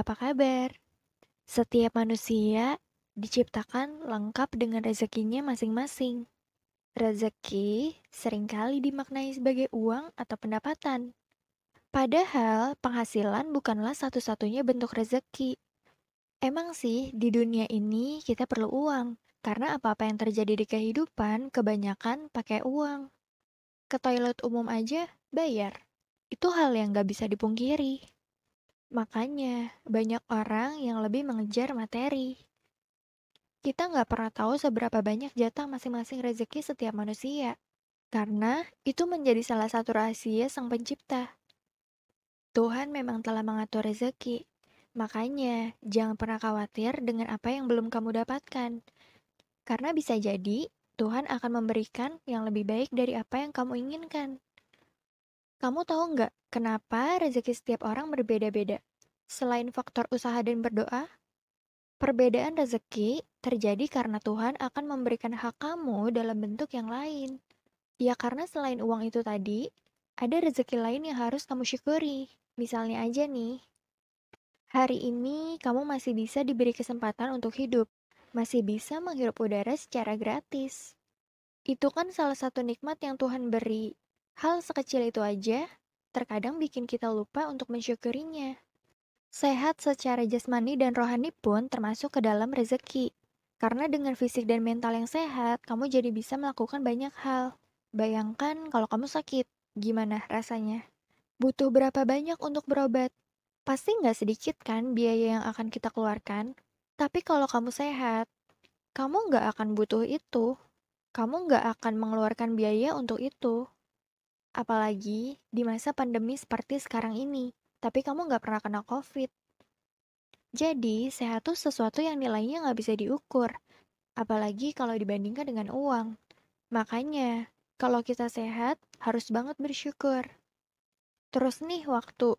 apa kabar? Setiap manusia diciptakan lengkap dengan rezekinya masing-masing. Rezeki sering kali dimaknai sebagai uang atau pendapatan. Padahal penghasilan bukanlah satu-satunya bentuk rezeki. Emang sih di dunia ini kita perlu uang, karena apa-apa yang terjadi di kehidupan kebanyakan pakai uang. Ke toilet umum aja bayar. Itu hal yang gak bisa dipungkiri. Makanya, banyak orang yang lebih mengejar materi. Kita nggak pernah tahu seberapa banyak jatah masing-masing rezeki setiap manusia. Karena itu menjadi salah satu rahasia sang pencipta. Tuhan memang telah mengatur rezeki. Makanya, jangan pernah khawatir dengan apa yang belum kamu dapatkan. Karena bisa jadi, Tuhan akan memberikan yang lebih baik dari apa yang kamu inginkan. Kamu tahu nggak kenapa rezeki setiap orang berbeda-beda? Selain faktor usaha dan berdoa, perbedaan rezeki terjadi karena Tuhan akan memberikan hak kamu dalam bentuk yang lain. Ya karena selain uang itu tadi, ada rezeki lain yang harus kamu syukuri. Misalnya aja nih, hari ini kamu masih bisa diberi kesempatan untuk hidup, masih bisa menghirup udara secara gratis. Itu kan salah satu nikmat yang Tuhan beri, Hal sekecil itu aja terkadang bikin kita lupa untuk mensyukurinya. Sehat secara jasmani dan rohani pun termasuk ke dalam rezeki. Karena dengan fisik dan mental yang sehat, kamu jadi bisa melakukan banyak hal. Bayangkan kalau kamu sakit, gimana rasanya? Butuh berapa banyak untuk berobat? Pasti nggak sedikit kan biaya yang akan kita keluarkan? Tapi kalau kamu sehat, kamu nggak akan butuh itu. Kamu nggak akan mengeluarkan biaya untuk itu. Apalagi di masa pandemi seperti sekarang ini, tapi kamu nggak pernah kena COVID. Jadi, sehat tuh sesuatu yang nilainya nggak bisa diukur, apalagi kalau dibandingkan dengan uang. Makanya, kalau kita sehat, harus banget bersyukur. Terus nih, waktu.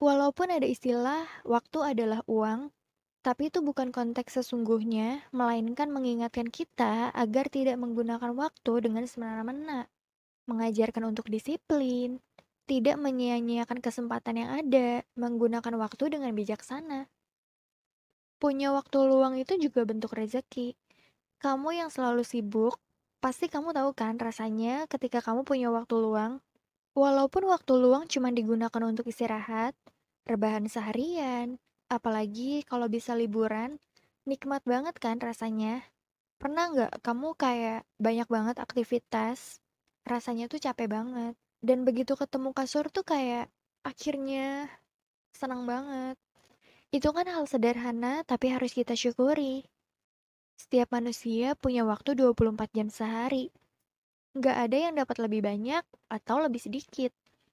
Walaupun ada istilah waktu adalah uang, tapi itu bukan konteks sesungguhnya, melainkan mengingatkan kita agar tidak menggunakan waktu dengan semena-mena mengajarkan untuk disiplin, tidak menyia-nyiakan kesempatan yang ada, menggunakan waktu dengan bijaksana. Punya waktu luang itu juga bentuk rezeki. Kamu yang selalu sibuk, pasti kamu tahu kan rasanya ketika kamu punya waktu luang. Walaupun waktu luang cuma digunakan untuk istirahat, rebahan seharian, apalagi kalau bisa liburan, nikmat banget kan rasanya. Pernah nggak kamu kayak banyak banget aktivitas, rasanya tuh capek banget. Dan begitu ketemu kasur tuh kayak akhirnya senang banget. Itu kan hal sederhana tapi harus kita syukuri. Setiap manusia punya waktu 24 jam sehari. Nggak ada yang dapat lebih banyak atau lebih sedikit.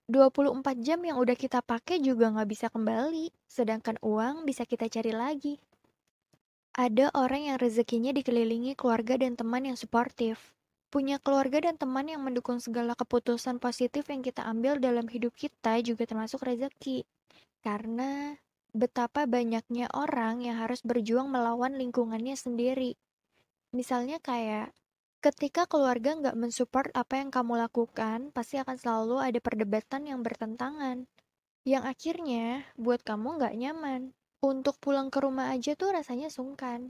24 jam yang udah kita pakai juga nggak bisa kembali, sedangkan uang bisa kita cari lagi. Ada orang yang rezekinya dikelilingi keluarga dan teman yang suportif. Punya keluarga dan teman yang mendukung segala keputusan positif yang kita ambil dalam hidup kita juga termasuk rezeki. Karena betapa banyaknya orang yang harus berjuang melawan lingkungannya sendiri. Misalnya kayak ketika keluarga nggak mensupport apa yang kamu lakukan, pasti akan selalu ada perdebatan yang bertentangan. Yang akhirnya buat kamu nggak nyaman. Untuk pulang ke rumah aja tuh rasanya sungkan.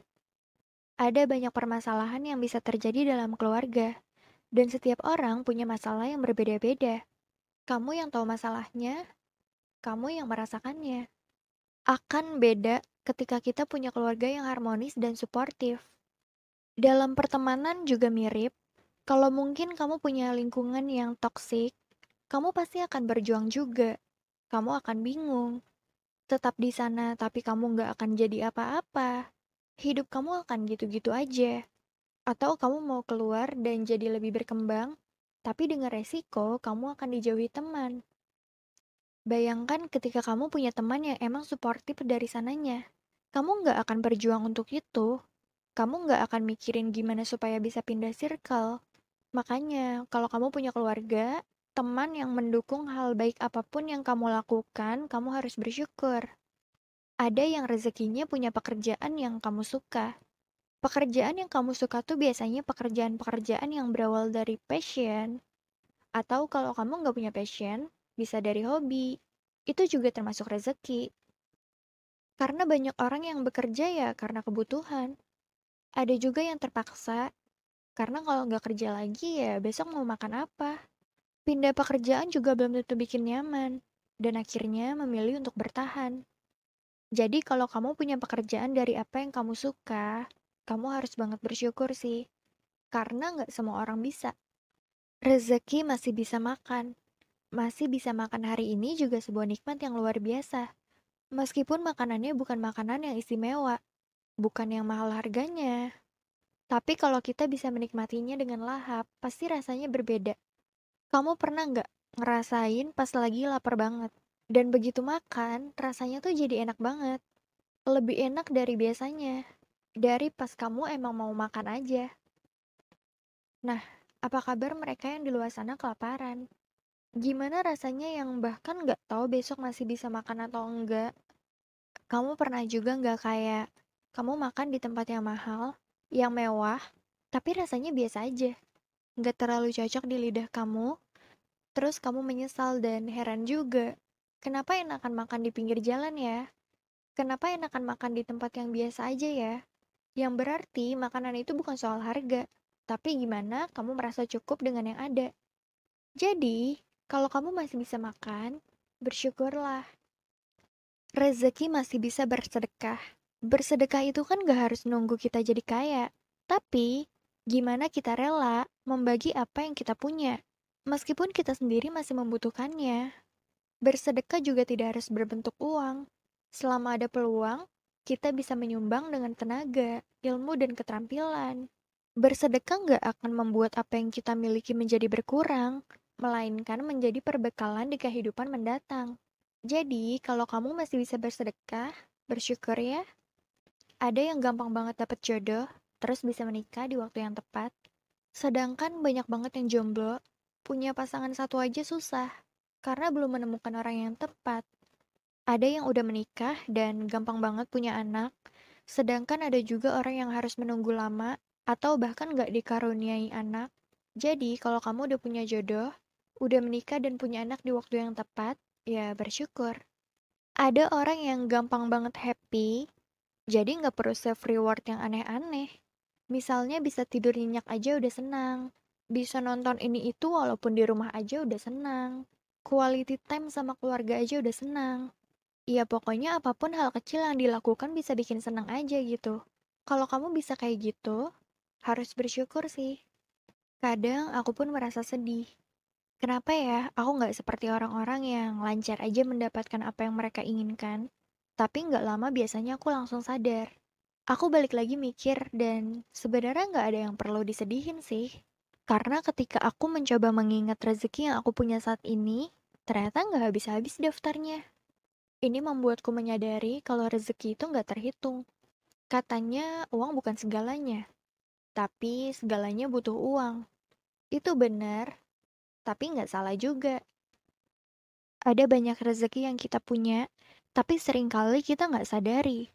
Ada banyak permasalahan yang bisa terjadi dalam keluarga, dan setiap orang punya masalah yang berbeda-beda. Kamu yang tahu masalahnya, kamu yang merasakannya. Akan beda ketika kita punya keluarga yang harmonis dan suportif. Dalam pertemanan juga mirip, kalau mungkin kamu punya lingkungan yang toksik, kamu pasti akan berjuang juga. Kamu akan bingung. Tetap di sana, tapi kamu nggak akan jadi apa-apa hidup kamu akan gitu-gitu aja. Atau kamu mau keluar dan jadi lebih berkembang, tapi dengan resiko kamu akan dijauhi teman. Bayangkan ketika kamu punya teman yang emang suportif dari sananya. Kamu nggak akan berjuang untuk itu. Kamu nggak akan mikirin gimana supaya bisa pindah circle. Makanya, kalau kamu punya keluarga, teman yang mendukung hal baik apa pun yang kamu lakukan, kamu harus bersyukur. Ada yang rezekinya punya pekerjaan yang kamu suka. Pekerjaan yang kamu suka tuh biasanya pekerjaan-pekerjaan yang berawal dari passion. Atau kalau kamu nggak punya passion, bisa dari hobi. Itu juga termasuk rezeki. Karena banyak orang yang bekerja ya karena kebutuhan. Ada juga yang terpaksa, karena kalau nggak kerja lagi ya besok mau makan apa. Pindah pekerjaan juga belum tentu bikin nyaman, dan akhirnya memilih untuk bertahan. Jadi kalau kamu punya pekerjaan dari apa yang kamu suka, kamu harus banget bersyukur sih. Karena nggak semua orang bisa. Rezeki masih bisa makan. Masih bisa makan hari ini juga sebuah nikmat yang luar biasa. Meskipun makanannya bukan makanan yang istimewa, bukan yang mahal harganya. Tapi kalau kita bisa menikmatinya dengan lahap, pasti rasanya berbeda. Kamu pernah nggak ngerasain pas lagi lapar banget? Dan begitu makan, rasanya tuh jadi enak banget. Lebih enak dari biasanya. Dari pas kamu emang mau makan aja. Nah, apa kabar mereka yang di luar sana kelaparan? Gimana rasanya yang bahkan nggak tahu besok masih bisa makan atau enggak? Kamu pernah juga nggak kayak kamu makan di tempat yang mahal, yang mewah, tapi rasanya biasa aja. Nggak terlalu cocok di lidah kamu, terus kamu menyesal dan heran juga. Kenapa enakan makan di pinggir jalan ya? Kenapa enakan makan di tempat yang biasa aja ya? Yang berarti makanan itu bukan soal harga, tapi gimana kamu merasa cukup dengan yang ada. Jadi, kalau kamu masih bisa makan, bersyukurlah. Rezeki masih bisa bersedekah. Bersedekah itu kan gak harus nunggu kita jadi kaya. Tapi, gimana kita rela membagi apa yang kita punya, meskipun kita sendiri masih membutuhkannya. Bersedekah juga tidak harus berbentuk uang. Selama ada peluang, kita bisa menyumbang dengan tenaga, ilmu, dan keterampilan. Bersedekah nggak akan membuat apa yang kita miliki menjadi berkurang, melainkan menjadi perbekalan di kehidupan mendatang. Jadi, kalau kamu masih bisa bersedekah, bersyukur ya. Ada yang gampang banget dapat jodoh, terus bisa menikah di waktu yang tepat. Sedangkan banyak banget yang jomblo, punya pasangan satu aja susah, karena belum menemukan orang yang tepat. Ada yang udah menikah dan gampang banget punya anak, sedangkan ada juga orang yang harus menunggu lama atau bahkan gak dikaruniai anak. Jadi, kalau kamu udah punya jodoh, udah menikah dan punya anak di waktu yang tepat, ya bersyukur. Ada orang yang gampang banget happy, jadi nggak perlu save reward yang aneh-aneh. Misalnya bisa tidur nyenyak aja udah senang. Bisa nonton ini itu walaupun di rumah aja udah senang. Quality time sama keluarga aja udah senang. Ya pokoknya apa pun hal kecil yang dilakukan bisa bikin senang aja gitu. Kalau kamu bisa kayak gitu, harus bersyukur sih. Kadang aku pun merasa sedih. Kenapa ya aku nggak seperti orang-orang yang lancar aja mendapatkan apa yang mereka inginkan, tapi nggak lama biasanya aku langsung sadar. Aku balik lagi mikir dan sebenarnya nggak ada yang perlu disedihin sih. Karena ketika aku mencoba mengingat rezeki yang aku punya saat ini, ternyata nggak habis-habis daftarnya. Ini membuatku menyadari kalau rezeki itu nggak terhitung. Katanya uang bukan segalanya, tapi segalanya butuh uang. Itu benar, tapi nggak salah juga. Ada banyak rezeki yang kita punya, tapi sering kali kita nggak sadari,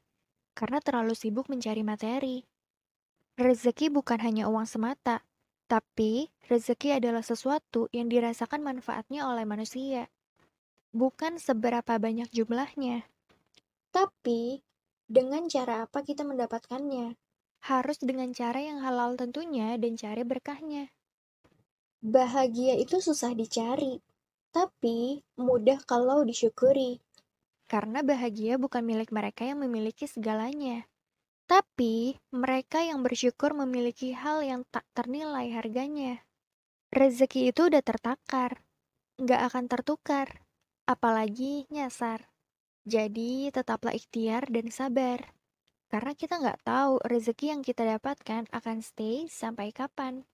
karena terlalu sibuk mencari materi. Rezeki bukan hanya uang semata, tapi rezeki adalah sesuatu yang dirasakan manfaatnya oleh manusia bukan seberapa banyak jumlahnya, tapi dengan cara apa kita mendapatkannya. Harus dengan cara yang halal tentunya dan cari berkahnya. Bahagia itu susah dicari, tapi mudah kalau disyukuri. Karena bahagia bukan milik mereka yang memiliki segalanya, tapi mereka yang bersyukur memiliki hal yang tak ternilai harganya. Rezeki itu udah tertakar, nggak akan tertukar apalagi nyasar. Jadi tetaplah ikhtiar dan sabar. Karena kita nggak tahu rezeki yang kita dapatkan akan stay sampai kapan.